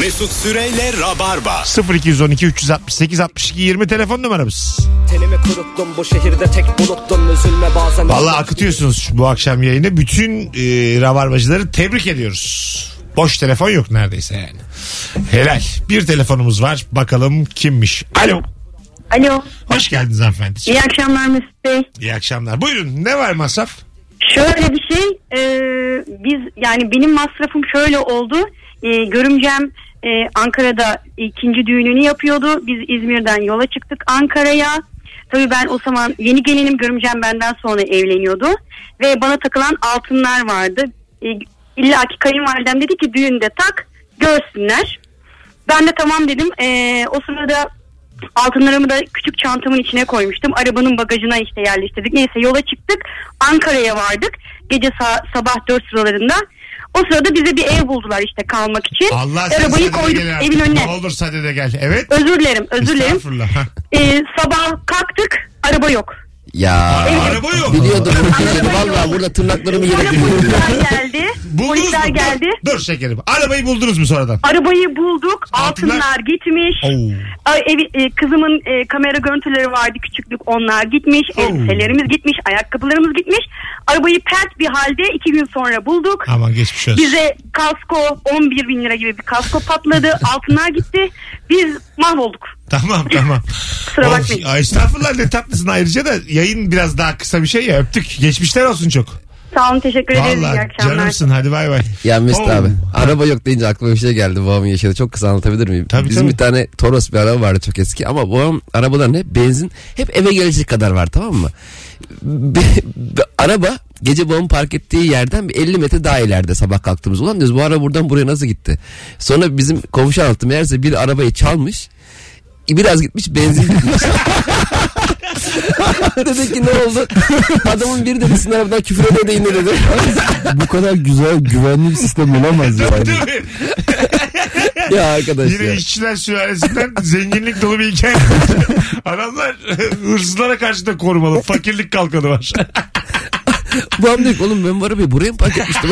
Mesut Süreyle Rabarba. 0212 368 62 20 telefon numaramız. Tenimi kuruttum bu şehirde tek buluttum üzülme bazen. Vallahi akıtıyorsunuz bu akşam yayını. Bütün e, rabarbacıları tebrik ediyoruz. Boş telefon yok neredeyse yani. Helal. Bir telefonumuz var. Bakalım kimmiş? Alo. Alo. Hoş geldiniz hanımefendiciğim. İyi akşamlar Mesut Bey. İyi akşamlar. Buyurun ne var masraf? Şöyle bir şey. e, biz yani benim masrafım şöyle oldu. E, görümcem e, Ankara'da ikinci düğününü yapıyordu. Biz İzmir'den yola çıktık Ankara'ya. Tabii ben o zaman yeni gelinim görümcem benden sonra evleniyordu. Ve bana takılan altınlar vardı. E, İlla ki kayınvalidem dedi ki düğünde tak görsünler. Ben de tamam dedim. E, o sırada altınlarımı da küçük çantamın içine koymuştum. Arabanın bagajına işte yerleştirdik. Neyse yola çıktık. Ankara'ya vardık. Gece sa- sabah 4 sıralarında. O sırada bize bir ev buldular işte kalmak için. Allah sen Arabayı sadede koyduk gel evin önüne. Ne olur sadede gel. Evet. Özür dilerim, özür dilerim. Estağfurullah. Ee, sabah kalktık, araba yok. Ya Araba yok. biliyordum Valla burada tırnaklarımı Sonra yere polisler geldi. Buldunuz polisler mu? geldi. Dur, dur şekerim. Arabayı buldunuz mu sonradan? Arabayı bulduk. Altınlar- Altınlar gitmiş. Ay, evi, e, kızımın e, kamera görüntüleri vardı küçüklük onlar gitmiş. Oo. Elbiselerimiz gitmiş. Ayakkabılarımız gitmiş. Arabayı pert bir halde iki gün sonra bulduk. Aman geçmiş olsun. Bize kasko 11 bin lira gibi bir kasko patladı. Altınlar gitti. Biz mahvolduk. Tamam tamam. Kusura bakmayın. ay, estağfurullah ne tatlısın ayrıca da yayın biraz daha kısa bir şey ya öptük. Geçmişler olsun çok. Sağ olun teşekkür ederiz. İyi Vallahi akşamlar. canımsın hadi bay bay. Ya Mesut abi araba yok deyince aklıma bir şey geldi babamın yaşadığı çok kısa anlatabilir miyim? Tabii, Bizim tabii. bir tane Toros bir araba vardı çok eski ama babam arabaların hep benzin hep eve gelecek kadar var tamam mı? Be- be- araba gece babamın park ettiği yerden bir 50 metre daha ileride sabah kalktığımız ulan diyoruz bu araba buradan buraya nasıl gitti? Sonra bizim komşu anlattı meğerse bir arabayı çalmış biraz gitmiş benzin bitmiş. dedi ki ne oldu? Adamın biri dedi sizin arabadan küfür ede de indi dedi. Bu kadar güzel güvenli bir sistem olamaz yani. Değil mi? ya arkadaş Yine ya. işçiler sülalesinden zenginlik dolu bir hikaye. Adamlar hırsızlara karşı da korumalı. Fakirlik kalkanı var. Diyor ki oğlum ben bu arabayı buraya mı park etmiştim?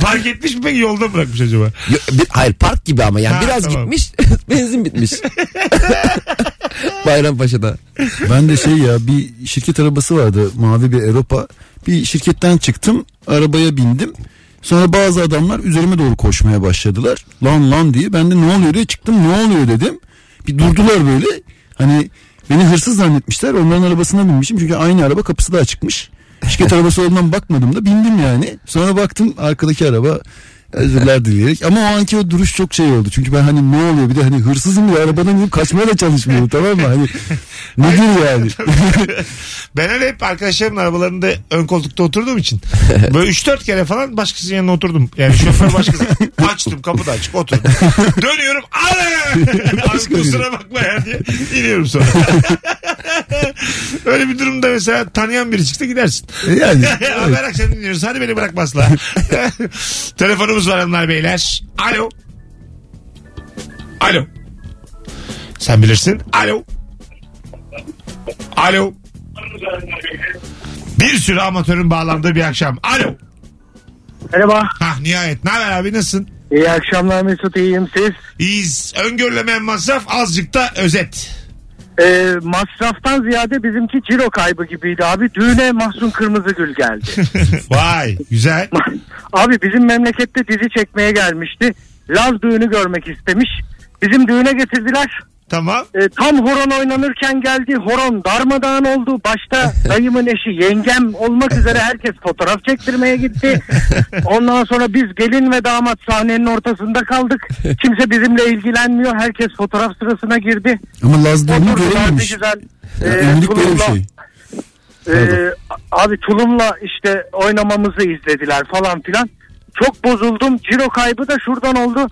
Park etmiş mi peki yolda mı bırakmış acaba? Yo, bir- hayır park gibi ama yani Ha, biraz tamam. gitmiş benzin bitmiş. Bayrampaşa'da. Ben de şey ya bir şirket arabası vardı mavi bir Europa. Bir şirketten çıktım arabaya bindim. Sonra bazı adamlar üzerime doğru koşmaya başladılar. Lan lan diye ben de ne oluyor diye çıktım ne oluyor dedim. Bir durdular böyle hani beni hırsız zannetmişler onların arabasına binmişim çünkü aynı araba kapısı da açıkmış. Şirket arabası olduğundan bakmadım da bindim yani. Sonra baktım arkadaki araba özürler dileyerek ama o anki o duruş çok şey oldu. Çünkü ben hani ne oluyor bir de hani hırsızım ya arabadan inip kaçmaya da çalışmıyorum tamam mı? Hani nedir yani? Ben öyle hep arkadaşlarımın arabalarında ön koltukta oturduğum için böyle 3-4 kere falan başkasının yanına oturdum. Yani şoför başkası. Açtım kapı da açık oturdum. Dönüyorum. Abi kusura bakma ya diye iniyorum sonra. öyle bir durumda mesela tanıyan biri çıksa gidersin. yani Abi her akşam dinliyoruz. Hadi beni bırakmazlar. Telefonumuz var hanımlar beyler. Alo. Alo. Sen bilirsin. Alo. Alo. Bir sürü amatörün bağlandığı bir akşam. Alo. Merhaba. Hah nihayet. Ne haber abi nasılsın? İyi akşamlar Mesut iyiyim siz. İyiyiz. Öngörülemeyen masraf azıcık da özet. Ee, masraftan ziyade bizimki ciro kaybı gibiydi abi. Düğüne Mahsun Kırmızıgül geldi. Vay güzel. abi bizim memlekette dizi çekmeye gelmişti. Laz düğünü görmek istemiş. Bizim düğüne getirdiler. Tamam. Ee, tam horon oynanırken geldi. Horon darmadağın oldu. Başta dayımın eşi yengem olmak üzere herkes fotoğraf çektirmeye gitti. Ondan sonra biz gelin ve damat sahnenin ortasında kaldık. Kimse bizimle ilgilenmiyor. Herkes fotoğraf sırasına girdi. ama Laz bir görememiş. güzel. Ya, e, Ünlülük böyle bir şey. Ee, abi tulumla işte oynamamızı izlediler falan filan. Çok bozuldum. Ciro kaybı da şuradan oldu.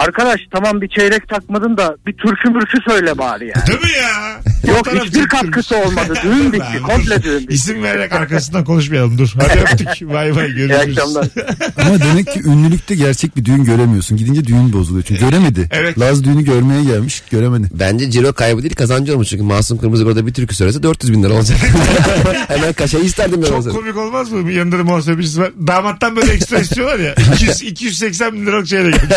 Arkadaş tamam bir çeyrek takmadın da bir türkü mürkü söyle bari yani. Değil mi ya? Yok Fotoğraf hiçbir çektirmiş. katkısı olmadı. Düğün bitti. Komple düğün bitti. İsim vererek arkasından konuşmayalım dur. Hadi öptük. Vay vay İyi görüşürüz. akşamlar. Ama demek ki ünlülükte gerçek bir düğün göremiyorsun. Gidince düğün bozuluyor. Çünkü göremedi. Evet. Laz düğünü görmeye gelmiş göremedi. Bence ciro kaybı değil kazancı olmuş çünkü Masum Kırmızı orada bir türkü söylese 400 bin lira olacak. Hemen kaşayı isterdim ben Çok olsa. komik olmaz mı? Yanında da muhasebecisi var. Damattan böyle ekstra istiyorlar ya. 200, 280 bin liralık şeyle gelmiş.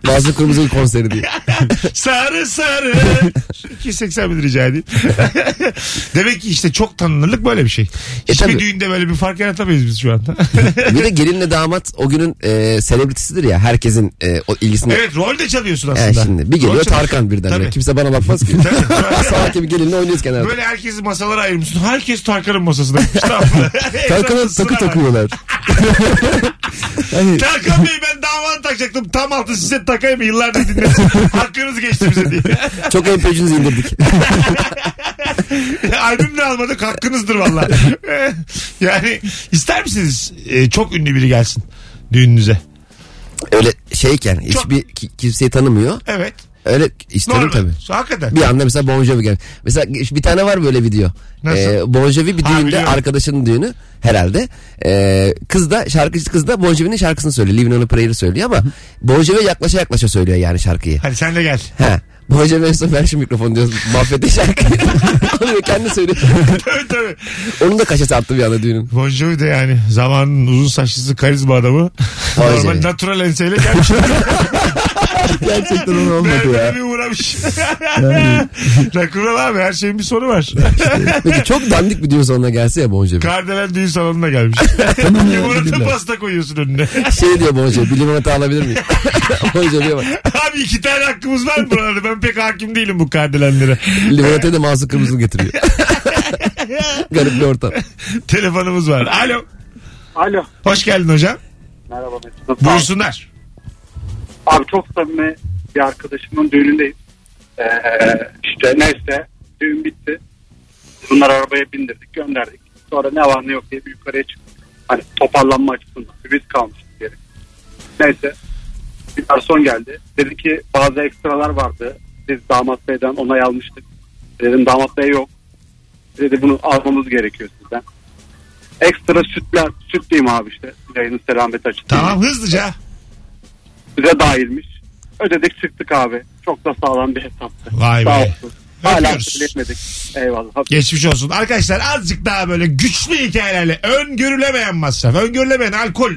Bazı Kırmızı'nın konseri diye. sarı sarı. 280 bin rica edeyim. Demek ki işte çok tanınırlık böyle bir şey. Hiçbir tabii. düğünde böyle bir fark yaratamayız biz şu anda. Bir de gelinle damat o günün e, selebritisidir ya. Herkesin e, o ilgisini. evet rol de çalıyorsun E, aslında. şimdi bir geliyor Rol çalıyorsun. Tarkan birden. Tabii. Kimse bana bakmaz ki. Gibi gelinle oynuyoruz kenarda. Böyle herkesi masalara ayırmışsın. Herkes Tarkan'ın masasına. Tarkan'a takı takıyorlar. Tarkan Bey ben damat takacaktım. Tam altı size takayım? Yıllardır dinledim. Hakkınızı geçti bize diye. Çok MP3'ünüzü indirdik. Albüm de almadık hakkınızdır valla. yani ister misiniz e, çok ünlü biri gelsin düğününüze? Öyle şeyken hiçbir ki- kimseyi tanımıyor. Evet. Öyle isterim Normal. tabii. Hakikaten. Bir anda mesela Bon Jovi gel. Mesela bir tane var böyle video. Nasıl? Ee, bon Jovi bir Ha, düğünde biliyorum. arkadaşının düğünü herhalde. Ee, kız da şarkıcı kız da Bon Jovi'nin şarkısını söylüyor. Living on a Prayer'ı söylüyor ama Bon Jovi yaklaşa yaklaşa söylüyor yani şarkıyı. Hadi sen de gel. Ha. Bon Jovi en son ver şu mikrofonu diyor. Mahvetti şarkıyı. Onu kendi söylüyor. tabii tabii. Onun da kaşesi attı bir anda düğünün. Bon Jovi de yani zamanın uzun saçlısı karizma adamı. Normal natural enseyle gelmiş. gerçekten onu olmadı ya. bir uğramış. Rock'n'roll abi her şeyin bir sonu var. Peki çok dandik bir düğün sonuna gelse ya Bon Jovi. Kardelen düğün salonuna gelmiş. Tamam ya, Limonata pasta koyuyorsun önüne. Şey diyor Bon Jovi bir limonata alabilir miyim? bon Jovi'ye bak. Abi iki tane hakkımız var mı buralarda? Ben pek hakim değilim bu kardelenlere. Limonatayı da Mahsun Kırmızı'nı getiriyor. Garip bir ortam. Telefonumuz var. Alo. Alo. Hoş geldin hocam. Merhaba Mesut. Buyursunlar. Abi çok samimi bir arkadaşımın düğünündeyim. Ee, işte neyse düğün bitti. Bunları arabaya bindirdik gönderdik. Sonra ne var ne yok diye bir yukarıya çıktık. Hani toparlanma açısından. Biz kalmıştık diye. Neyse. Bir garson geldi. Dedi ki bazı ekstralar vardı. Biz damat beyden onay almıştık. Dedim damat bey yok. Dedi bunu almamız gerekiyor sizden. Ekstra sütler, süt diyeyim abi işte. Yayının selamet açısından. Tamam hızlıca. Bize dahilmiş. Ödedik çıktık abi. Çok da sağlam bir hesaptı. Vay Sağ be. olsun. Hala söyleyemedik. Eyvallah. Geçmiş olsun. Arkadaşlar azıcık daha böyle güçlü hikayelerle öngörülemeyen masraf, öngörülemeyen alkol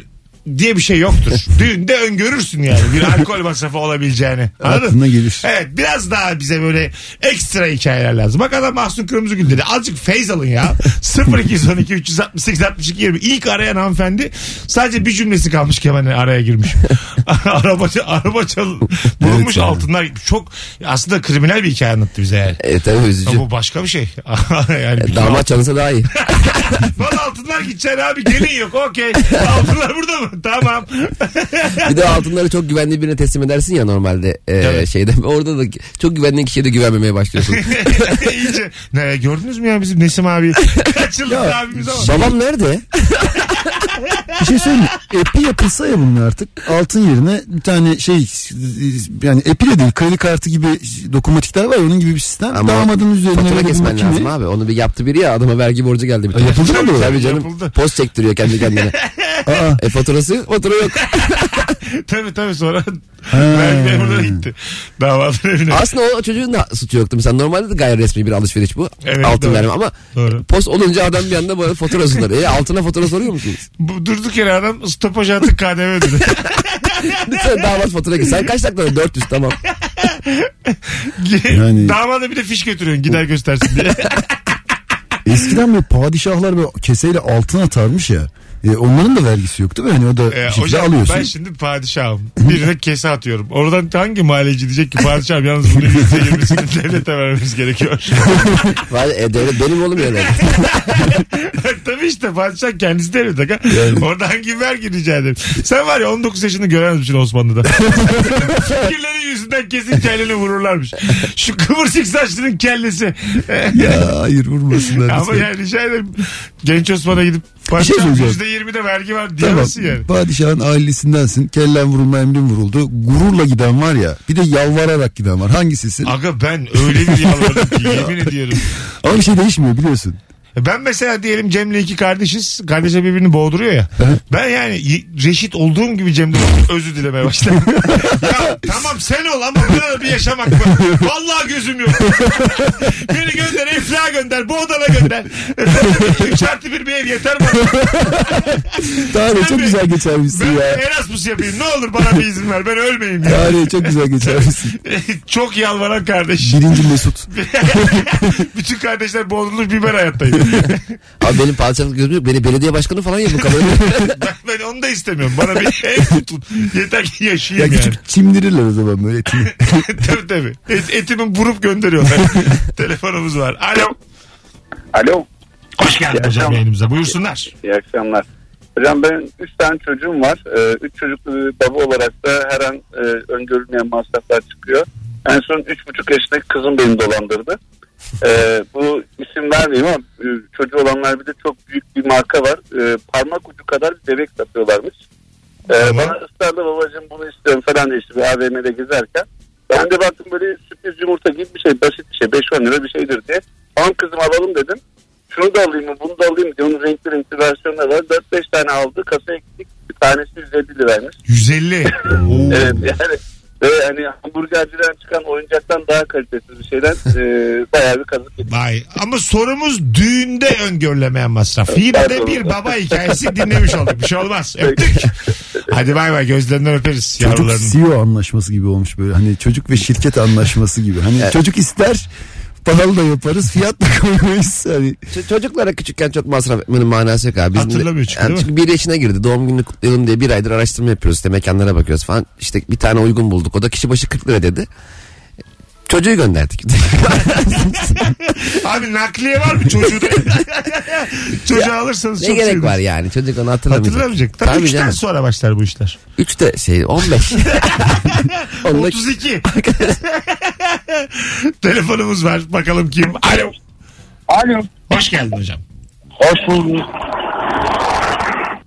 diye bir şey yoktur. Düğünde öngörürsün yani bir alkol masrafı olabileceğini. Anladın? Aklına gelir. Evet biraz daha bize böyle ekstra hikayeler lazım. Bak adam Mahsun Kırmızıgül dedi. Azıcık feyz alın ya. 0212 368 62 20. İlk arayan hanımefendi sadece bir cümlesi kalmış Kemal'in araya girmiş. araba, araba çal bulunmuş Evet altınlar. Çok aslında kriminal bir hikaye anlattı bize yani. E tabii üzücü. Ama bu başka bir şey. yani E, damat çalınsa daha iyi. Valla altınlar gideceksin abi gelin yok okey. Altınlar burada mı? Tamam. Bir de altınları çok güvenli birine teslim edersin ya normalde e, Evet. şeyde. Orada da çok güvendiğin kişiye de güvenmemeye başlıyorsun. İyice. Ne, gördünüz mü ya bizim Nesim abi? Kaç yıllık abimiz ama. Babam nerede? Bir şey söyleyeyim. Epi yapılsa ya bunun artık altın yerine bir tane şey yani epi de değil kredi kartı gibi dokunmatikler var ya, onun gibi bir sistem. Ama Damadın üzerine Fatura kesmen lazım abi. Onu bir yaptı biri ya adama vergi borcu geldi bir tane. yapıldı mı bu? Tabii canım. Yapıldı. Post çektiriyor kendi kendine. Aa, e faturası? Fatura yok. tabii tabii sonra vergi memuruna gitti. Damadın evine. Aslında o çocuğun da suçu yoktu. Mesela normalde de gayri resmi bir alışveriş bu. Evet, Altın doğru. verme ama Doğru. post olunca adam bir anda bana fatura sunar. E altına fatura soruyor musunuz? Bu, durduk yere adam stopaj attık KDV ödedi. Lütfen damat fatura git. Sen kaç dakikada? 400 tamam. Yani- Damada bir de fiş götürüyorsun gider göstersin diye. eskiden böyle padişahlar böyle keseyle altın atarmış ya. E, onların da vergisi yok değil mi? Hani o da Ee, bir şekilde hocam alıyorsun. ben şimdi padişahım. Birine kese atıyorum. Oradan hangi mahalleci diyecek ki padişahım yalnız yüzde yirmisini devlete vermemiz gerekiyor. Vay, e, devlet benim oğlum yani. Tabii işte padişah kendisi devlet. aga. Orada hangi vergi rica ederim. Sen var ya 19 yaşını göremezmişsin Osmanlı'da. Fikirlerin yüzünden kesin kelleni vururlarmış. Şu kıvırcık saçlının kellesi. Ya hayır vurmasınlar. Ama yani rica ederim. Genç Osman'a gidip padişah söyleyeceğim. yüzde yirmi de vergi var Tamam. diyemezsin yani. Padişahın ailesindensin. Kellen vurulma emrin vuruldu. Gururla giden var ya. Bir de yalvararak giden var. Hangisisin? Aga ben öyle bir yalvardım ki yemin ediyorum. Ama bir şey değişmiyor biliyorsun. Ben mesela diyelim Cem'le iki kardeşiz. Kardeşe birbirini boğduruyor ya. ben yani y- reşit olduğum gibi Cem'den özür dilemeye başladım. ya tamam sen ol ama böyle bir yaşamak mı? Vallahi gözüm yok. Beni gönder Efla gönder. Bu odana gönder. Üç artı bir bir ev yeter bana. Tanrı Sen çok bir- güzel geçermişsin Ben ya. Erasmus yapayım. Ne olur bana bir izin ver. Ben ölmeyeyim ya. Tanrı çok güzel geçermişsin. Çok yalvaran kardeş. Birinci Mesut. Bütün kardeşler boğdurulmuş biber hayattayım. Abi benim padişahlık gözüm yok. Beni belediye başkanı falan yapın kabul edin. ben, ben onu da istemiyorum. Bana bir ev tutun. Yeter ki Ya yaşayayım yani. küçük çimdirirler o zaman böyle etini. tabii tabii. Et, etimi vurup gönderiyorlar. Telefonumuz var. Alo. Alo. Hoş geldin İyi hocam yayınımıza. Buyursunlar. İyi akşamlar. Hocam benim 3 tane çocuğum var. 3 çocuklu bir baba olarak da her an e, öngörülmeyen masraflar çıkıyor. En son 3,5 yaşındaki kızım beni dolandırdı. E, bu isim vermeyeyim ama e, çocuğu olanlar bir de çok büyük bir marka var. E, parmak ucu kadar bir bebek satıyorlarmış. E, Tamam. Bana ısrarla babacığım bunu istiyorum falan diye işte bir AVM'de gezerken. Ben de baktım böyle sürpriz yumurta gibi bir şey basit bir şey 5-10 lira bir şeydir diye. Tamam kızım alalım dedim. Şunu da alayım mı bunu da alayım mı diye onun renkli renkli versiyonları var. 4-5 tane aldı kasaya gittik bir tanesi 150 liraymış. 150. Oo. Evet yani ve hani hamburgerciden çıkan oyuncaktan daha kalitesiz bir şeyden e, bayağı bir kazık yedik. Vay. Ama sorumuz düğünde öngörülemeyen masraf. Yine de bir baba hikayesi dinlemiş olduk. Bir şey olmaz. Öptük. Hadi bay bay gözlerinden öperiz Çocuk. CEO anlaşması gibi olmuş böyle. Hani çocuk ve şirket anlaşması gibi. Hani çocuk ister pahalı da yaparız fiyat da koymayız. Hani Ç- Çocuklara küçükken çok masraf etmenin manası yok abi. Bizim de- Hatırlamıyor çünkü, yani değil çünkü bir yaşına girdi. Doğum gününü kutlayalım diye bir aydır araştırma yapıyoruz. İşte mekanlara bakıyoruz falan. İşte bir tane uygun bulduk. O da kişi başı 40 lira dedi. Çocuğu gönderdik. Abi nakliye var mı çocuğu da? Çocuğu alırsanız ne çok gerek seviniriz. var yani? Çocuk onu hatırlamayacak. Hatırlamayacak. Tabii, Tabii üçten canım. sonra başlar bu işler. 3 de şey 15. Onunla 32. Telefonumuz var. Bakalım kim? Alo. Alo. Hoş geldin hocam. Hoş bulduk.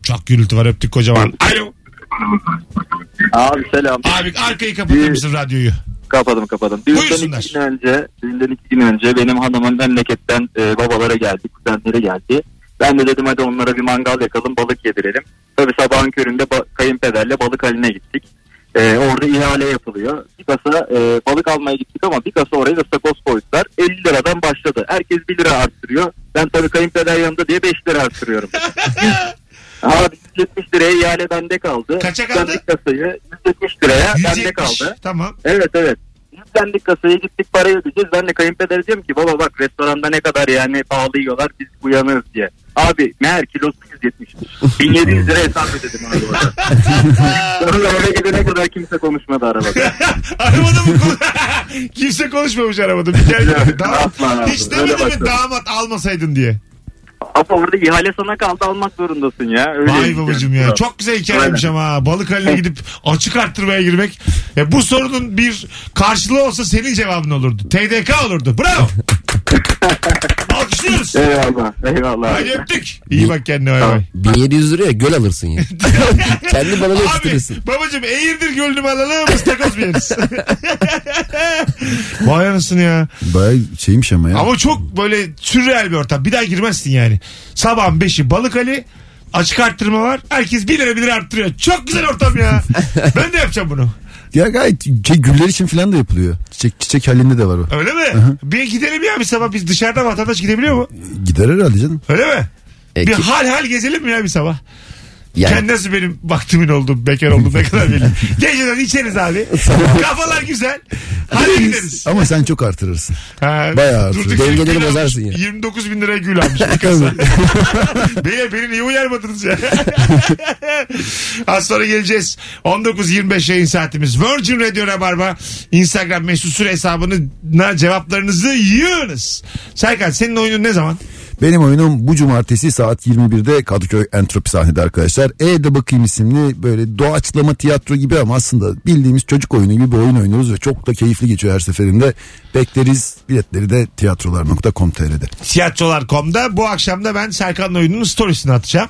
Çok gürültü var öptük kocaman. Alo. Abi selam. Abi arkayı kapatır mısın radyoyu? Kapadım kapadım. Düğünden iki gün önce, düğünden iki gün önce benim hanımın memleketten e, babalara geldi, kuzenleri geldi. Ben de dedim hadi onlara bir mangal yakalım, balık yedirelim. Tabii sabahın köründe ba- kayınpederle balık haline gittik. E, orada ihale yapılıyor. Bir kasa e, balık almaya gittik ama bir kasa oraya da stakoz koydular. 50 liradan başladı. Herkes 1 lira arttırıyor. Ben tabii kayınpeder yanında diye 5 lira arttırıyorum. Abi 170 liraya ihale bende kaldı. Kaça kaldı? Kasayı 170 liraya bende 170. kaldı. Tamam. Evet evet. Yüklendik kasaya gittik parayı ödeyeceğiz. Ben de kayınpeder diyorum ki baba bak restoranda ne kadar yani pahalı yiyorlar biz uyanırız diye. Abi meğer kilosu 170'miş. 1700 lira hesap ödedim abi orada. Sonra eve gidene kadar kimse konuşmadı arabada. arabada mı Kimse konuşmamış arabada. Bir kere damat, asla abi. hiç Öyle demedi mi başladı. damat almasaydın diye. Ama orada ihale sana kaldı almak zorundasın ya. Öyle Vay babacım ya. Çok güzel hikayeymiş Aynen. ama. Balık haline gidip açık arttırmaya girmek. Ya bu sorunun bir karşılığı olsa senin cevabın olurdu. TDK olurdu. Bravo. Alkışlıyoruz. Eyvallah eyvallah. Hadi öptük. İyi bak kendine bay bay. 1700 liraya göl alırsın ya. Kendi balını Abi yetiştirirsin. babacım Eğirdir gölünü mü alalım ıstakoz mu yeriz? Vay anasını ya. bayağı şeymiş ama ya. Ama çok böyle sürreal bir ortam. Bir daha girmezsin yani. Sabahın beşi balık Ali. Açık arttırma var. Herkes bir lira bir lira arttırıyor. Çok güzel ortam ya. ben de yapacağım bunu. Ya gayet şey, güller için falan da yapılıyor. Çiçek, çiçek halinde de var o. Öyle mi? Bir gidelim ya bir sabah. Biz dışarıda vatandaş gidebiliyor mu? Gider herhalde canım. Öyle mi? E, bir ki- hal hal gezelim mi ya bir sabah? Yani, Kendi nasıl benim vaktimin oldu, bekar oldum ne kadar belli. Geceden içeriz abi. Kafalar güzel. Hadi gideriz. Ama sen çok artırırsın. Ha, Bayağı artır. durduk yere Dengeleri bozarsın ya. 29 bin liraya gül almış bir kasa. beni, beni niye uyarmadınız ya? Az sonra geleceğiz. 19.25 yayın saatimiz. Virgin Radio Rabarba. Instagram mesut süre hesabına cevaplarınızı yığınız. Serkan senin oyunun ne zaman? Benim oyunum bu cumartesi saat 21'de Kadıköy Entropi sahnede arkadaşlar. E'de bakayım isimli böyle doğaçlama tiyatro gibi ama aslında bildiğimiz çocuk oyunu gibi bir oyun oynuyoruz ve çok da keyifli geçiyor her seferinde. Bekleriz biletleri de tiyatrolar.com.tr'de. Tiyatrolar.com'da bu akşam da ben Serkan'ın oyununun storiesini atacağım.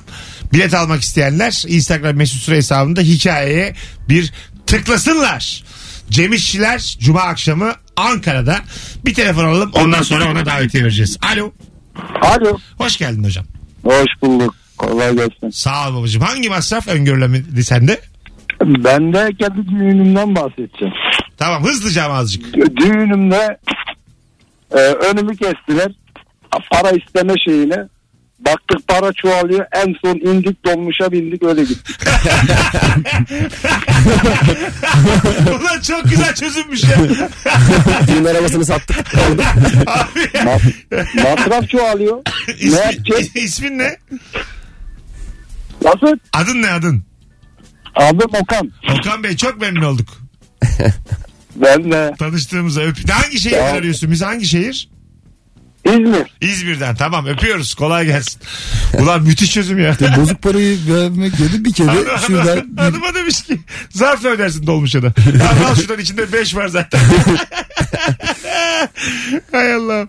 Bilet almak isteyenler Instagram mesut süre hesabında hikayeye bir tıklasınlar. Cem İşçiler Cuma akşamı Ankara'da bir telefon alalım ondan sonra ona davetiye vereceğiz. Alo. Alo. Hoş geldin hocam. Hoş bulduk. Kolay gelsin. Sağ ol babacığım. Hangi masraf öngörülemedi sende? Ben de kendi düğünümden bahsedeceğim. Tamam hızlıca ama azıcık. Düğünümde e, önümü kestiler. Para isteme şeyine. Baktık para çoğalıyor. En son indik dolmuşa bindik öyle gittik. Ulan çok güzel çözülmüş ya. Düğün arabasını sattık. Abi ya. Ma- masraf çoğalıyor. ne yapacağız? İsmin, ismin ne? Nasıl? Adın ne adın? Adım Okan. Okan Bey çok memnun olduk. Ben de Tanıştığımıza öp. Hangi şehir Sağ ol. arıyorsun? Biz hangi şehir? İzmir. İzmir'den. Tamam öpüyoruz. Kolay gelsin. Ulan müthiş çözüm ya. Bozuk parayı vermek yerine bir kere şuradan bir Hanıma demiş ki zarfla ödersin dolmuşa da. Ya al şuradan içinde 5 var zaten. Hay Allah.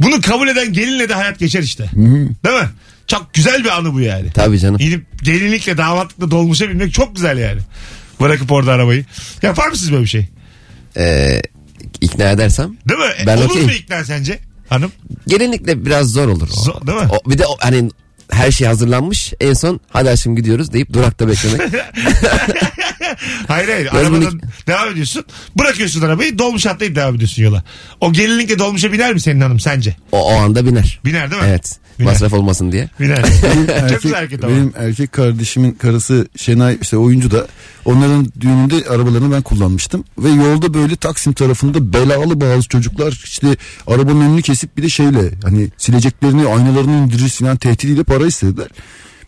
Bunu kabul eden gelinle de hayat geçer işte. Değil mi? Çok güzel bir anı bu yani. Tabii canım. Gidip gelinlikle damatlıkla dolmuşa binmek çok güzel yani. Bırakıp orada arabayı. Yapar mısınız böyle bir şey? Ee, ikna edersem. Değil mi? Ben Olur okeyim. mu ikna sence? Hanım? Gelinlikle biraz zor olur. O. Zor, değil mi? O, bir de o, hani her şey hazırlanmış. En son hadi aşkım gidiyoruz deyip durakta beklemek. Hayır hayır. Biraz Arabadan minik- devam ediyorsun. Bırakıyorsun arabayı dolmuş atlayıp devam ediyorsun yola. O gelinlikle dolmuşa biner mi senin hanım sence? o, o anda biner. Biner değil mi? Evet. Biner. Masraf olmasın diye. Biner. benim Çok erkek, güzel hareket ama. benim erkek kardeşimin karısı Şenay işte oyuncu da onların düğününde arabalarını ben kullanmıştım ve yolda böyle Taksim tarafında belalı bazı çocuklar işte arabanın önünü kesip bir de şeyle hani sileceklerini aynalarını indirirsin yani tehdidiyle para istediler.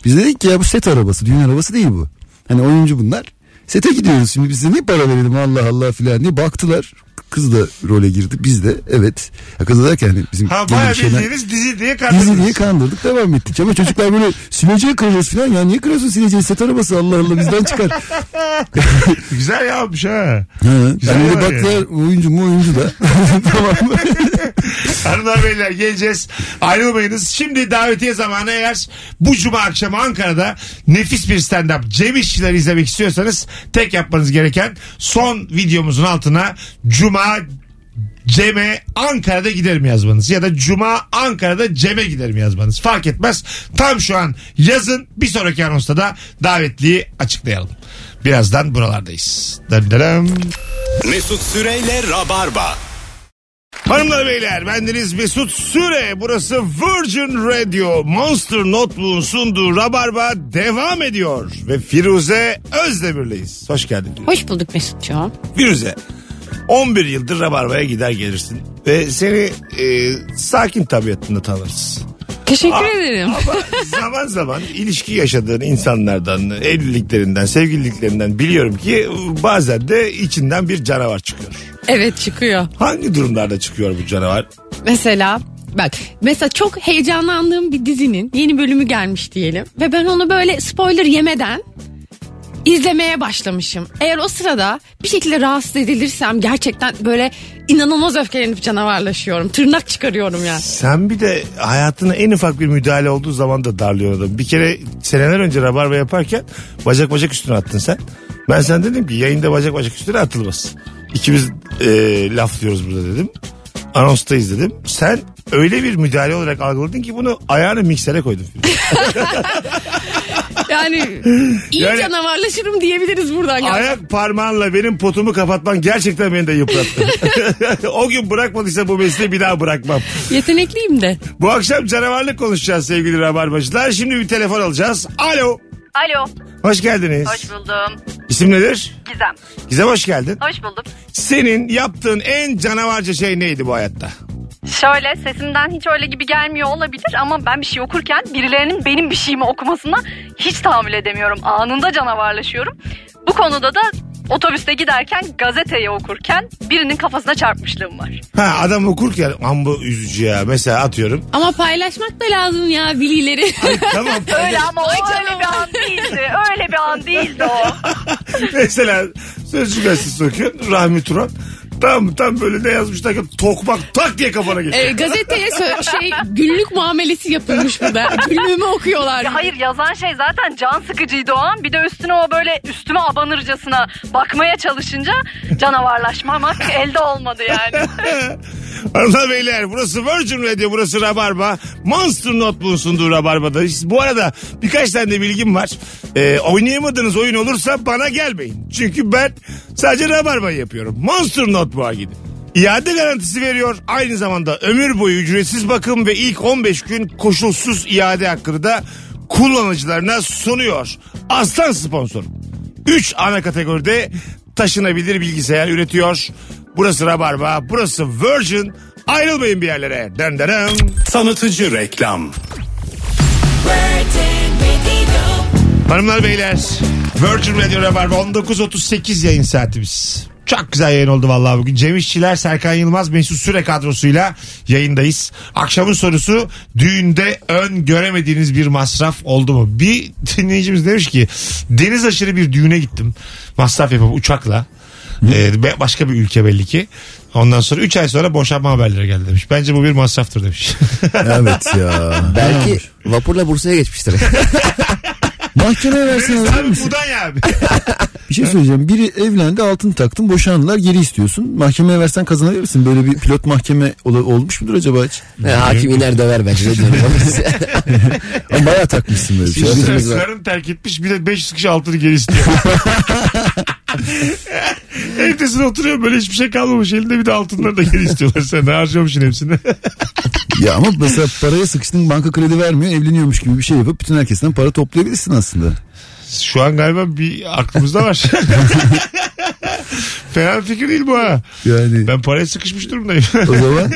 Biz dedik ki ya bu set arabası düğün arabası değil bu. Hani oyuncu bunlar. Sete gidiyoruz şimdi bize niye para verelim Allah Allah filan diye baktılar. Kız da role girdi biz de evet. Ya kız da derken hani bizim Ha bayağı bildiğiniz dizi diye Dizi kandırdınız. diye kandırdık devam ettik. Ama çocuklar böyle sileceği kırıyoruz falan. Ya niye kırıyorsun sileceği set arabası Allah Allah bizden çıkar. Güzel yapmış ha. ha, Güzel yani öyle baktılar oyuncu mu oyuncu da. tamam mı? Hanımlar beyler geleceğiz. Ayrılmayınız. Şimdi davetiye zamanı eğer bu cuma akşamı Ankara'da nefis bir stand-up Cem İşçiler izlemek istiyorsanız tek yapmanız gereken son videomuzun altına cuma Cem'e Ankara'da giderim yazmanız ya da Cuma Ankara'da Cem'e giderim yazmanız fark etmez. Tam şu an yazın bir sonraki anonsta da davetliyi açıklayalım. Birazdan buralardayız. Dın dırım. Mesut Süreyle Rabarba. Hanımlar beyler bendeniz Mesut Süre. Burası Virgin Radio. Monster Notebook'un sunduğu Rabarba devam ediyor. Ve Firuze Özdemir'leyiz. Hoş geldin. Hoş bulduk Mesut'cuğum. Firuze 11 yıldır Rabarba'ya gider gelirsin. Ve seni e, sakin tabiatında tanırız. Teşekkür Aa, ederim. Ama zaman zaman ilişki yaşadığın insanlardan, evliliklerinden, sevgililiklerinden biliyorum ki bazen de içinden bir canavar çıkıyor. Evet çıkıyor. Hangi durumlarda çıkıyor bu canavar? Mesela bak mesela çok heyecanlandığım bir dizinin yeni bölümü gelmiş diyelim. Ve ben onu böyle spoiler yemeden izlemeye başlamışım. Eğer o sırada bir şekilde rahatsız edilirsem gerçekten böyle inanılmaz öfkelenip canavarlaşıyorum. Tırnak çıkarıyorum yani. Sen bir de hayatına en ufak bir müdahale olduğu zaman da darlıyor adam. Bir kere seneler önce rabarba yaparken bacak bacak üstüne attın sen. Ben sen dedim ki yayında bacak bacak üstüne atılmaz. İkimiz e, laf diyoruz burada dedim. Anonstayız dedim. Sen öyle bir müdahale olarak algıladın ki bunu ayağını miksere koydun. Yani iyi Yani- canavarlaşırım diyebiliriz buradan. Yani. Ayak parmağınla benim potumu kapatman gerçekten beni de yıprattı. o gün bırakmadıysa bu mesleği bir daha bırakmam. Yetenekliyim de. Bu akşam canavarlık konuşacağız sevgili rabarbacılar. Şimdi bir telefon alacağız. Alo. Alo, Hoş geldiniz. hoş buldum. İsim nedir? Gizem, Gizem hoş geldin. hoş bulduk. Senin yaptığın en canavarca şey neydi bu hayatta? Şöyle sesimden hiç öyle gibi gelmiyor olabilir ama ben bir şey okurken birilerinin benim bir şeyimi okumasına hiç tahammül edemiyorum. Anında canavarlaşıyorum. Bu konuda da otobüste giderken gazeteyi okurken birinin kafasına çarpmışlığım var. Ha adam okurken amba üzücü ya. Mesela atıyorum. Ama paylaşmak da lazım ya bilgileri. tamam. Öyle ama o Ay öyle bir an değildi. Öyle bir an değildi o. Mesela Sözcü gazetesi okuyorsun. Rahmi Turan. Tam tam böyle ne yazmışlar ki tokmak tak diye kafana geçiyor. E, gazeteye sö- şey günlük muamelesi yapılmış burada. Günlüğümü okuyorlar. Ya hayır yazan şey zaten can sıkıcıydı o an. Bir de üstüne o böyle üstüme abanırcasına bakmaya çalışınca canavarlaşmamak elde olmadı yani. Hanımlar beyler burası Virgin Radio burası Rabarba. Monster Notebook'un sunduğu Rabarba'da. Bu arada birkaç tane de bilgim var. Ee, oynayamadığınız oyun olursa bana gelmeyin. Çünkü ben sadece Rabarba'yı yapıyorum. Monster Notebook'a gidin. İade garantisi veriyor. Aynı zamanda ömür boyu ücretsiz bakım ve ilk 15 gün koşulsuz iade hakkını da kullanıcılarına sunuyor. Aslan sponsorum. 3 ana kategoride taşınabilir bilgisayar üretiyor. Burası Rabarba, burası Virgin. Ayrılmayın bir yerlere. Den den den. Tanıtıcı reklam. Hanımlar beyler Virgin Radio Rabarba 19.38 yayın saatimiz. Çok güzel yayın oldu vallahi bugün. Cem İşçiler, Serkan Yılmaz, Mesut Süre kadrosuyla yayındayız. Akşamın sorusu düğünde ön göremediğiniz bir masraf oldu mu? Bir dinleyicimiz demiş ki deniz aşırı bir düğüne gittim. Masraf yapıp uçakla. Ee, başka bir ülke belli ki. Ondan sonra 3 ay sonra boşanma haberleri geldi demiş. Bence bu bir masraftır demiş. Evet ya. Belki vapurla Bursa'ya geçmiştir. Mahkemeye versin Deniz abi? Mudanya abi. Bir şey söyleyeceğim. Biri evlendi altın taktın boşandılar geri istiyorsun. Mahkemeye versen kazanabilir misin? Böyle bir pilot mahkeme ol- olmuş mudur acaba hiç? Ha, hakim iner döver bence. Ne diyorum? Ama bayağı takmışsın böyle bir şey. Var. Karın terk etmiş bir de 500 kişi altını geri istiyor. Evdesine oturuyor böyle hiçbir şey kalmamış elinde bir de altınları da geri istiyorlar sen harcamışsın hepsini. Ya ama mesela paraya sıkıştın banka kredi vermiyor evleniyormuş gibi bir şey yapıp bütün herkesten para toplayabilirsin aslında. Şu an galiba bir aklımızda var. Fena fikir değil bu ha. Yani Ben paraya sıkışmış durumdayım. o zaman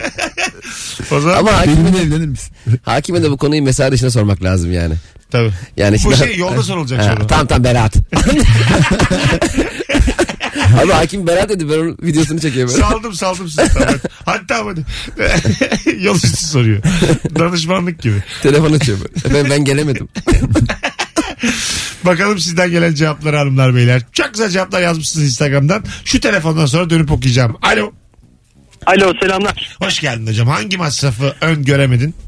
o zaman Ama hakime, benimle evlenir misin? hakime de bu konuyu mesela dışına sormak lazım yani. tabii. Yani Bu şimdi- şey yolda sorulacak Ha, soru. tamam tamam Berat. Abi hakim Berat dedi ben onun videosunu çekiyorum. böyle. Saldım saldım sizi. Tamam. Hatta hadi. Yol üstü soruyor. Danışmanlık gibi. Telefon açıyor böyle. Efendim ben gelemedim. Bakalım sizden gelen cevapları hanımlar beyler. Çok güzel cevaplar yazmışsınız Instagram'dan. Şu telefondan sonra dönüp okuyacağım. Alo. Alo selamlar. Hoş geldin hocam. Hangi masrafı ön göremedin? Ee,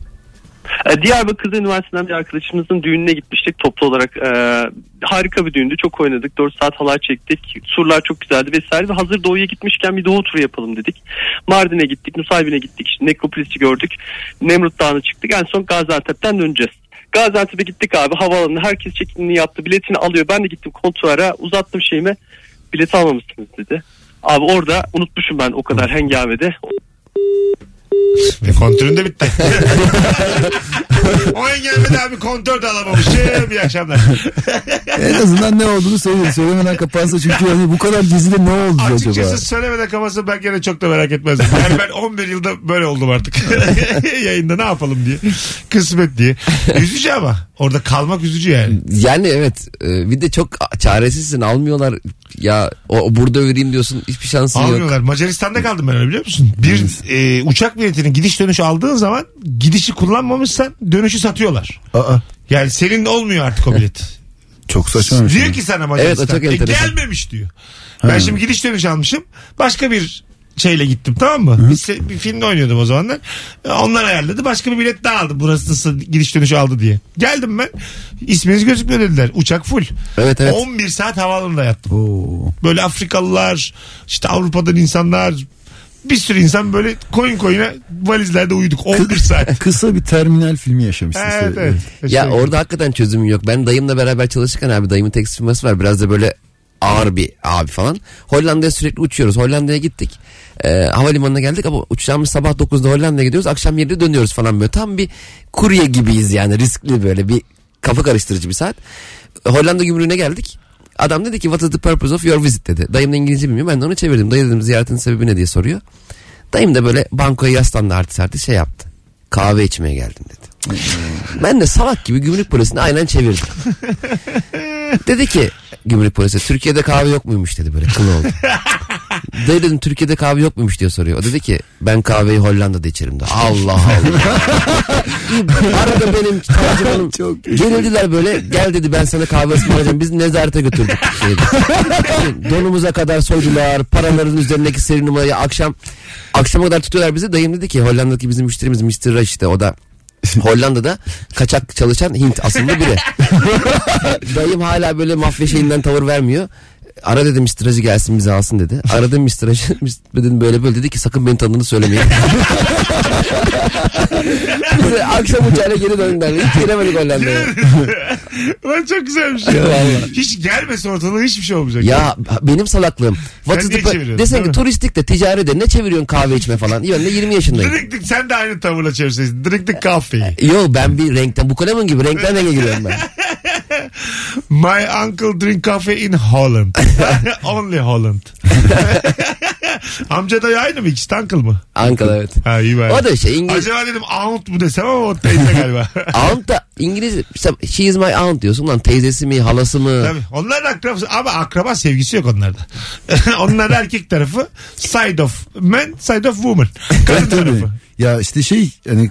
Diyarbakır'da üniversiteden bir arkadaşımızın düğününe gitmiştik toplu olarak. Ee, harika bir düğündü. Çok oynadık. 4 saat halay çektik. Surlar çok güzeldi vesaire. Ve hazır doğuya gitmişken bir doğu turu yapalım dedik. Mardin'e gittik. Nusaybin'e gittik. İşte Nekropolis'i gördük. Nemrut Dağı'na çıktık. En son Gaziantep'ten döneceğiz. Gaziantep'e gittik abi havaalanına herkes çekimini yaptı biletini alıyor ben de gittim kontuara uzattım şeyimi bileti almamışsınız dedi. Abi orada unutmuşum ben o kadar hengamede. Ve kontörün de bitti. o engelmedi abi kontör de alamamışım. İyi akşamlar. En azından ne olduğunu söyle. Söylemeden kapansa çünkü yani bu kadar gizli ne oldu acaba? Açıkçası söylemeden kapatsa ben gene çok da merak etmezdim. Yani ben 11 yılda böyle oldum artık. Yayında ne yapalım diye. Kısmet diye. Üzücü ama. Orada kalmak üzücü yani. Yani evet e, bir de çok çaresizsin almıyorlar ya o, o burada vereyim diyorsun hiçbir şansın yok. Almıyorlar. Macaristan'da kaldım ben öyle biliyor musun? Bir e, uçak biletinin gidiş dönüş aldığın zaman gidişi kullanmamışsan dönüşü satıyorlar. Aa, Yani senin olmuyor artık o bilet. çok saçma bir şey. Diyor ki sana Macaristan. Evet, o çok "E, enteresan." gelmemiş diyor. Ben şimdi gidiş dönüş almışım. Başka bir şeyle gittim tamam mı? Bir, bir filmde oynuyordum o zamanlar. E, Onlar ayarladı. Başka bir bilet daha aldım. Burası nasıl gidiş dönüş aldı diye. Geldim ben. İsminiz gözükmüyor dediler. Uçak full. Evet evet. 11 saat havaalanında yattım. Oo. Böyle Afrikalılar, işte Avrupa'dan insanlar, bir sürü insan böyle koyun koyuna valizlerde uyuduk 11 saat. Kısa bir terminal filmi yaşamışsın. evet, evet. Ya Şey- orada hakikaten çözüm yok. Ben dayımla beraber çalışırken abi dayımın tekstil firması var. Biraz da böyle ağır bir abi falan. Hollanda'ya sürekli uçuyoruz. Hollanda'ya gittik. Ee, havalimanına geldik ama uçacağımız sabah 9'da Hollanda'ya gidiyoruz. Akşam 7'de dönüyoruz falan böyle. Tam bir kurye gibiyiz yani riskli böyle bir kafa karıştırıcı bir saat. Hollanda gümrüğüne geldik. Adam dedi ki what is the purpose of your visit dedi. Dayım da İngilizce bilmiyor. Ben de onu çevirdim. Dayı dedim ziyaretin sebebi ne diye soruyor. Dayım da böyle bankoya yaslandı artist artist şey yaptı. Kahve içmeye geldim dedi. Ben de salak gibi gümrük polisini aynen çevirdim. dedi ki gümrük polisi Türkiye'de kahve yok muymuş dedi böyle kıl oldu. Dayı dedim Türkiye'de kahve yok muymuş diye soruyor. O dedi ki ben kahveyi Hollanda'da içerim de. Allah Allah. Arada benim tercümanım Çok gerildiler böyle gel dedi ben sana kahve ısmarlayacağım. Biz nezarete götürdük. Şeydi. Donumuza kadar soydular. Paraların üzerindeki seri numarayı akşam akşama kadar tutuyorlar bizi. Dayım dedi ki Hollanda'daki bizim müşterimiz Mr. Ra işte o da Hollanda'da kaçak çalışan Hint aslında biri. Dayım hala böyle mafya şeyinden tavır vermiyor. Ara dedim istiracı gelsin bizi alsın dedi. Aradım istiracı dedim böyle böyle dedi ki sakın beni tanıdığını söylemeyin. Bize akşam uçağıyla geri döndüler. Hiç giremedik Hollanda'ya. Lan çok güzelmiş ya. Vallahi. Hiç gelmese ortalığa hiçbir şey olmayacak. Ya benim salaklığım. What is the- Desen ki turistik de ticari de ne çeviriyorsun kahve içme falan. Ben de 20 yaşındayım. Drinktik sen de aynı tavırla çevirseydin. Drinktik kahveyi. Yo ben bir renkten bu kalemun gibi renkten renge giriyorum ben. My uncle drink coffee in Holland. Only Holland. Amca da aynı mı? İkisi uncle mı? Ankara evet. Ha iyi bari. O da şey İngiliz. Acaba dedim aunt mu desem ama o teyze galiba. Aunt da İngiliz. She is my aunt diyorsun lan teyzesi mi halası mı? Tabii. Onlar akrabası ama akraba sevgisi yok onlarda. Onlar erkek tarafı side of men side of woman. Kadın tarafı. Ya işte şey hani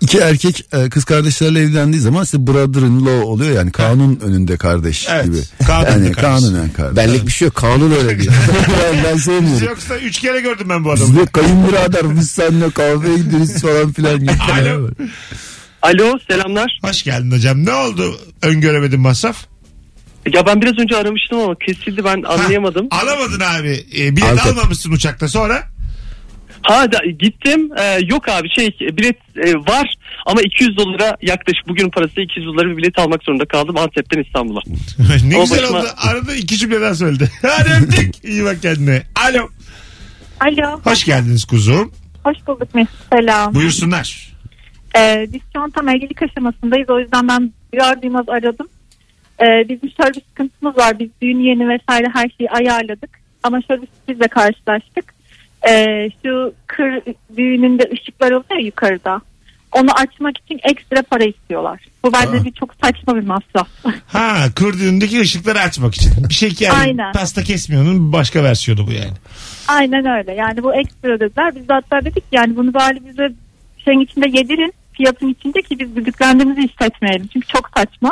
iki erkek e, kız kardeşlerle evlendiği zaman işte brother in law oluyor yani kanun önünde kardeş Evet, gibi. kanun yani kardeş. kanun önünde kardeş. Benlik bir şey yok kanun öyle diyor. ben, Biz sevmiyorum. yoksa üç kere gördüm ben bu adamı. Biz de kayınbirader biz seninle kahveye gideriz falan filan. Alo. Alo selamlar. Hoş geldin hocam. Ne oldu öngöremedin masraf? Ya ben biraz önce aramıştım ama kesildi ben anlayamadım. Ha, alamadın abi. E, bilet Antep. almamışsın uçakta sonra. Ha da, gittim Ee, yok abi şey bilet e, var ama 200 dolara yaklaşık bugün parası 200 dolara bir bilet almak zorunda kaldım Antep'ten İstanbul'a. ne O güzel başıma- oldu. Arada iki cümleden söyledi. Hadi öptük. İyi bak kendine. Alo. Alo. Hoş geldiniz kuzum. Hoş bulduk Mesut. Selam. Buyursunlar. Ee, biz şu an tam evlilik aşamasındayız. O yüzden ben duyar duymaz aradım. Ee, bizim şöyle bir sıkıntımız var. Biz düğün yeni vesaire her şeyi ayarladık. Ama şöyle bir sürprizle karşılaştık. Ee, şu kır düğününde ışıklar oluyor yukarıda. Onu açmak için ekstra para istiyorlar. Bu bence bir çok saçma bir masraf. Ha kır düğünündeki ışıkları açmak için. Bir şey ki yani Aynen. pasta kesmiyor'un bir başka versiyonu bu yani. Aynen öyle. Yani bu ekstra dediler. Biz de hatta dedik yani bunu bari bize şeyin içinde yedirin. Fiyatın içinde ki biz düdüklendiğimizi hissetmeyelim. Çünkü çok saçma.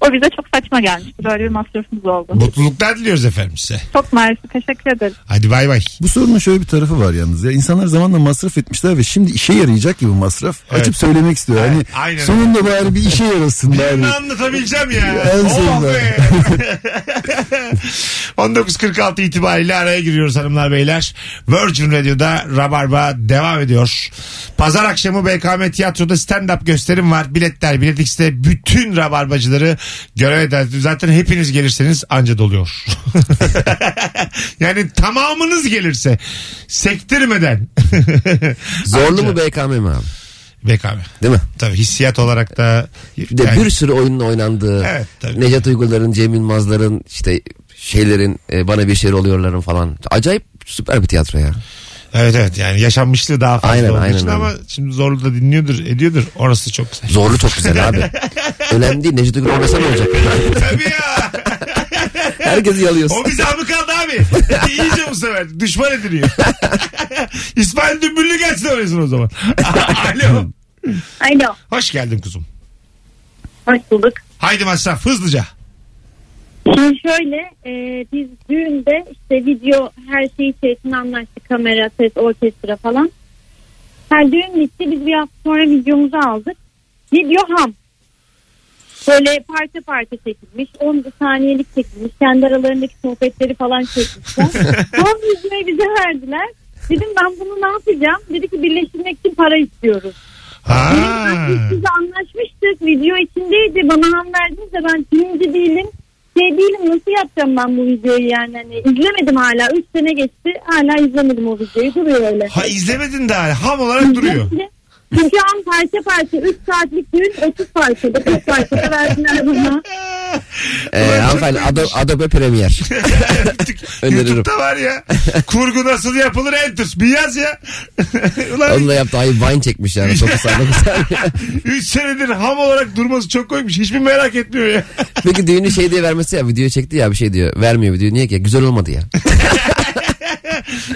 O bize çok saçma gelmişti. Böyle bir masrafımız oldu. Mutluluklar diliyoruz efendim size. Çok mersi. Teşekkür ederim. Hadi bay bay. Bu sorunun şöyle bir tarafı var yalnız ya. İnsanlar zamanla masraf etmişler ve şimdi işe yarayacak gibi masraf. Evet. Açıp söylemek istiyor. Hani Aynen. sonunda bari bir işe yarasın Birini bari. anlatabileceğim ya. En oh sonunda. be. 19.46 itibariyle araya giriyoruz hanımlar beyler. Virgin Radio'da Rabarba devam ediyor. Pazar akşamı BKM Tiyatro'da stand-up gösterim var. Biletler Bilet X'te bütün Rabarbacıları göreve davet ediyor. Zaten hepiniz gelirseniz anca doluyor. yani tamamınız gelirse sektirmeden. Zorlu mu BKM mi abi? BKM. Değil mi? Tabii hissiyat olarak da Bir de yani- bir sürü oyunun oynandığı. Evet, tabii. Necat Uygurların, Cem Yılmazların işte şeylerin e, bana bir şeyler oluyorların falan. Acayip süper bir tiyatro ya. Evet evet yani yaşanmışlığı daha fazla Aynen, olduğu aynen için öyle. ama şimdi zorlu da dinliyordur ediyordur orası çok güzel. Zorlu çok güzel abi. Önemli değil. Necdet Uygur oynasa ne olacak? Tabii ya. Herkesi yalıyorsun. O bize mı kaldı abi? İyice bu sefer. Düşman ediliyor. İsmail Dümbüllü gelsin oynasın o zaman. Alo. Alo. Hoş geldin kuzum. Hoş bulduk. Haydi masraf hızlıca. Şimdi şöyle e, biz düğünde işte video her şeyi içerisinde anlaştık. Kamera, ses, orkestra falan. Her düğün bitti biz bir hafta sonra videomuzu aldık. Video ham. Böyle parça parça çekilmiş. 10 saniyelik çekilmiş. Kendi aralarındaki sohbetleri falan çekmişler. Son videoyu bize verdiler. Dedim ben bunu ne yapacağım? Dedi ki birleştirmek için para istiyoruz. Ha. Dedim ben siz anlaşmıştık. Video içindeydi. Bana ham verdiniz de ben filmci değilim. Şey değilim nasıl yapacağım ben bu videoyu yani. Hani izlemedim hala. 3 sene geçti. Hala izlemedim o videoyu. Duruyor öyle. Ha izlemedin daha. Ham olarak duruyor. Çünkü an parça parça 3 saatlik düğün 30 parçada 40 parçada verdiler bana. Ee, hanımefendi Adobe, Adobe Premiere. Öneririm. YouTube'da var ya. Kurgu nasıl yapılır enter. Bir yaz ya. Ulan Onu da yaptı. Ay Vine çekmiş yani. 9 saniye 9 saniye. 3 senedir ham olarak durması çok koymuş. Hiçbir merak etmiyor ya. Peki düğünü şey diye vermesi ya. Video çekti ya bir şey diyor. Vermiyor video. Niye ki? Güzel olmadı ya.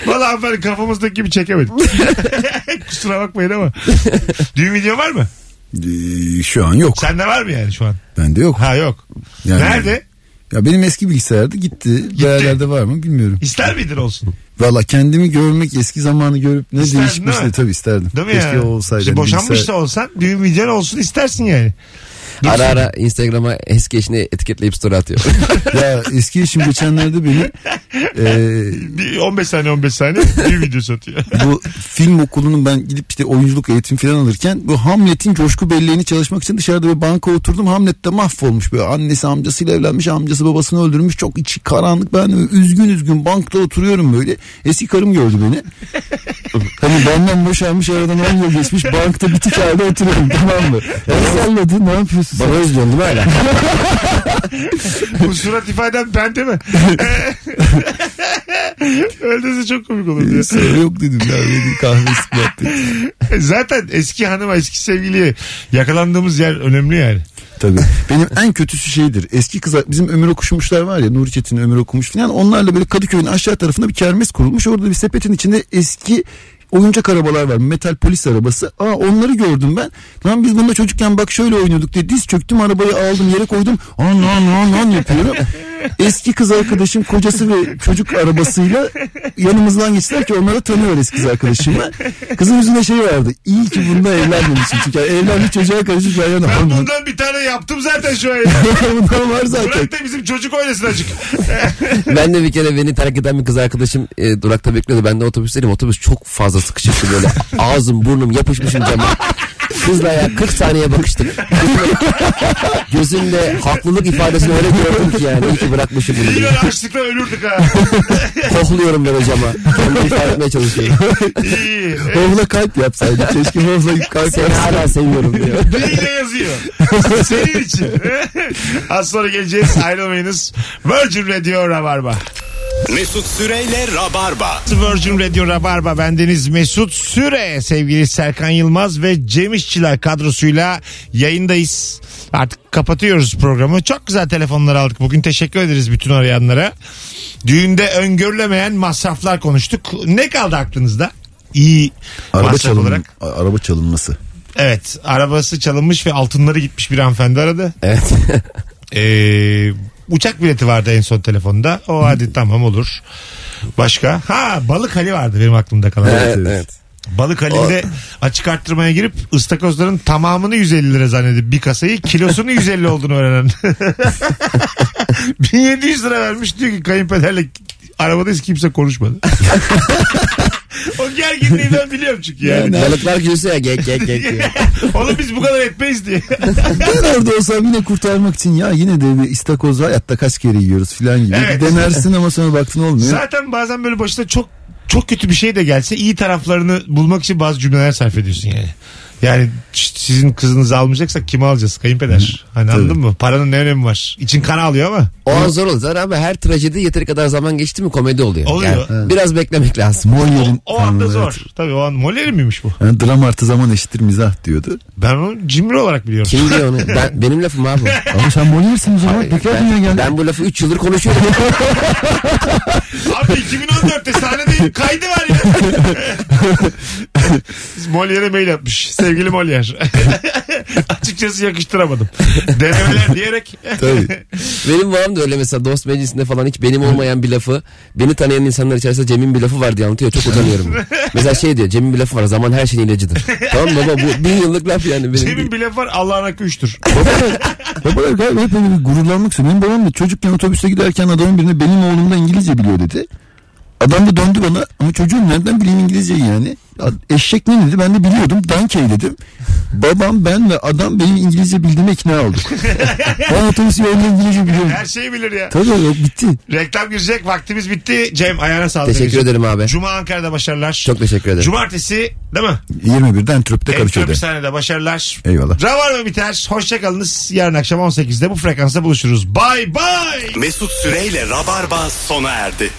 Valla hanımefendi kafamızdaki gibi çekemedik. Kusura bakmayın ama. Düğün video var mı? Ee, şu an yok. Sende var mı yani şu an? Bende yok. Ha yok. Yani- Nerede? Ya benim eski bilgisayarda gitti. Bir yerlerde var mı bilmiyorum. İster miydin olsun? Valla kendimi görmek eski zamanı görüp ne İsterdin değişmiş değil mi? de tabii isterdim. Değil mi Keşke ya? o olsaydı. İşte Hani boşanmış da olsan düğün videon olsun istersin yani. Ara ara Instagram'a eski eşini etiketleyip story atıyor. ya eski eşim geçenlerde beni e, Bir 15 saniye 15 saniye bir video satıyor. bu film okulunun ben gidip işte oyunculuk eğitim falan alırken bu Hamlet'in coşku belleğini çalışmak için dışarıda bir banka oturdum. Hamlet de mahvolmuş böyle annesi amcasıyla evlenmiş amcası babasını öldürmüş çok içi karanlık ben de üzgün üzgün bankta oturuyorum böyle eski karım gördü beni. hani benden boşanmış aradan 10 yıl geçmiş bankta bitik halde oturuyorum tamam mı? El salladı ne yapıyorsun? Bana özlüyorsun değil mi hala? Bu surat ifaden ben değil mi? Öldürse çok komik olur ya. Sonra yok dedim ya dedim kahve sıkmattı. Zaten eski hanıma eski sevgiliye yakalandığımız yer önemli yani. Tabii. Benim en kötüsü şeydir. Eski kız bizim Ömür Okumuşlar var ya Nuri Çetin Ömür Okumuş falan. Onlarla böyle Kadıköy'ün aşağı tarafında bir kermes kurulmuş. Orada bir sepetin içinde eski oyuncak arabalar var. Metal polis arabası. Aa onları gördüm ben. Lan biz bunda çocukken bak şöyle oynuyorduk diye diz çöktüm arabayı aldım yere koydum. An an an an yapıyorum. Eski kız arkadaşım kocası ve çocuk arabasıyla yanımızdan geçtiler ki onları tanıyor eski kız arkadaşımla. Kızın yüzünde şey vardı. İyi ki bunda evlenmemişim. Çünkü yani evlenmiş çocuğa karışık ben yana. Ben bundan bir tane yaptım zaten şu an. Bundan var zaten. Bırak da bizim çocuk oynasın azıcık. ben de bir kere beni terk eden bir kız arkadaşım e, durakta bekliyordu. Ben de otobüsteydim. Otobüs çok fazla sıkışıktı böyle. Ağzım burnum yapışmışım cama. Kızla ya 40 saniye bakıştık. Gözünde haklılık ifadesini öyle gördüm ki yani. İyi ki bırakmışım bunu. İyi diye. ben açlıktan ölürdük ha. Kokluyorum böyle cama. Kendimi ifade etmeye çalışıyorum. İyi. Hovla kalp yapsaydı. Keşke hovla kalp Seni yapsaydı. hala seviyorum diyor. Biriyle yazıyor. Senin için. Az sonra geleceğiz. Ayrılmayınız. Virgin Radio Rabarba. Mesut Süreyle Rabarba. Virgin Radio Rabarba bendeniz Mesut Süre sevgili Serkan Yılmaz ve Cem İşçiler kadrosuyla yayındayız. Artık kapatıyoruz programı. Çok güzel telefonlar aldık. Bugün teşekkür ederiz bütün arayanlara. Düğünde öngörülemeyen masraflar konuştuk. Ne kaldı aklınızda? İyi Araba, masraf çalın, olarak. araba çalınması. Evet arabası çalınmış ve altınları gitmiş bir hanımefendi aradı. Evet. Ee, uçak bileti vardı en son telefonda. O hadi tamam olur. Başka? Ha balık hali vardı benim aklımda kalan. evet, evet. Balık halinde açık arttırmaya girip ıstakozların tamamını 150 lira zannedip bir kasayı kilosunu 150 olduğunu öğrenen. 1700 lira vermiş diyor ki kayınpederle arabadayız kimse konuşmadı. o gerginliği ben biliyorum çünkü yani. Balıklar gülse ya gek gek gek diyor. Oğlum biz bu kadar etmeyiz diye. Ben orada olsam yine kurtarmak için ya yine de bir istakoz hayatta kaç kere yiyoruz filan gibi. Evet. Denersin ama sonra baktın olmuyor. Zaten bazen böyle başına çok çok kötü bir şey de gelse iyi taraflarını bulmak için bazı cümleler sarf ediyorsun yani. Yani sizin kızınızı almayacaksak kimi alacağız? Kayınpeder. Hani anladın mı? Paranın ne önemi var? İçin kan alıyor ama. O an zor olur ama her trajedi yeteri kadar zaman geçti mi komedi oluyor. Oluyor. Yani Biraz beklemek lazım. Molière'in O anda tanrıları. zor. Tabii o an Molière miymiş bu? Yani dram artı zaman eşittir mizah diyordu. Ben onu cimri olarak biliyorum. Kim diyor onu? Ben, benim lafım abi. Ama sen Molière'sin o zaman. Tekrar dünya Ben, geldi. ben bu lafı 3 yıldır konuşuyorum. Abi 2014'te sahnedeyim kaydı var ya. Molière'e mail atmış. Sevgili Molière. Açıkçası yakıştıramadım. Denemeler diyerek. Tabii. benim babam da öyle mesela dost meclisinde falan hiç benim olmayan bir lafı beni tanıyan insanlar içerisinde Cem'in bir lafı var diye anlatıyor. Çok utanıyorum. mesela şey diyor Cem'in bir lafı var zaman her şeyin ilacıdır. tamam baba bu bin yıllık laf yani benim. Cem'in bir laf var Allah'ın hakkı üçtür. Babalar galiba hep böyle bir gururlanmak istiyor. Benim babam da çocukken otobüste giderken adamın birine benim oğlum da İngilizce biliyor dedi. Adam da döndü bana ama çocuğum nereden bileyim İngilizceyi yani. Ya, Eşek ne dedi ben de biliyordum. Donkey dedim. Babam ben ve adam benim İngilizce bildiğime ikna olduk. ben otobüs yolunda İngilizce biliyorum. Her şeyi bilir ya. Tabii yok bitti. Reklam girecek vaktimiz bitti. Cem ayağına sağlık. Teşekkür ederim abi. Cuma Ankara'da başarılar. Çok teşekkür ederim. Cumartesi değil mi? 21'den Entrop'te Kadıköy'de. Entropisanede başarılar. Eyvallah. Ravarma biter. Hoşçakalınız. Yarın akşam 18'de bu frekansta buluşuruz. Bye bye. Mesut Süreyle Rabarba sona erdi.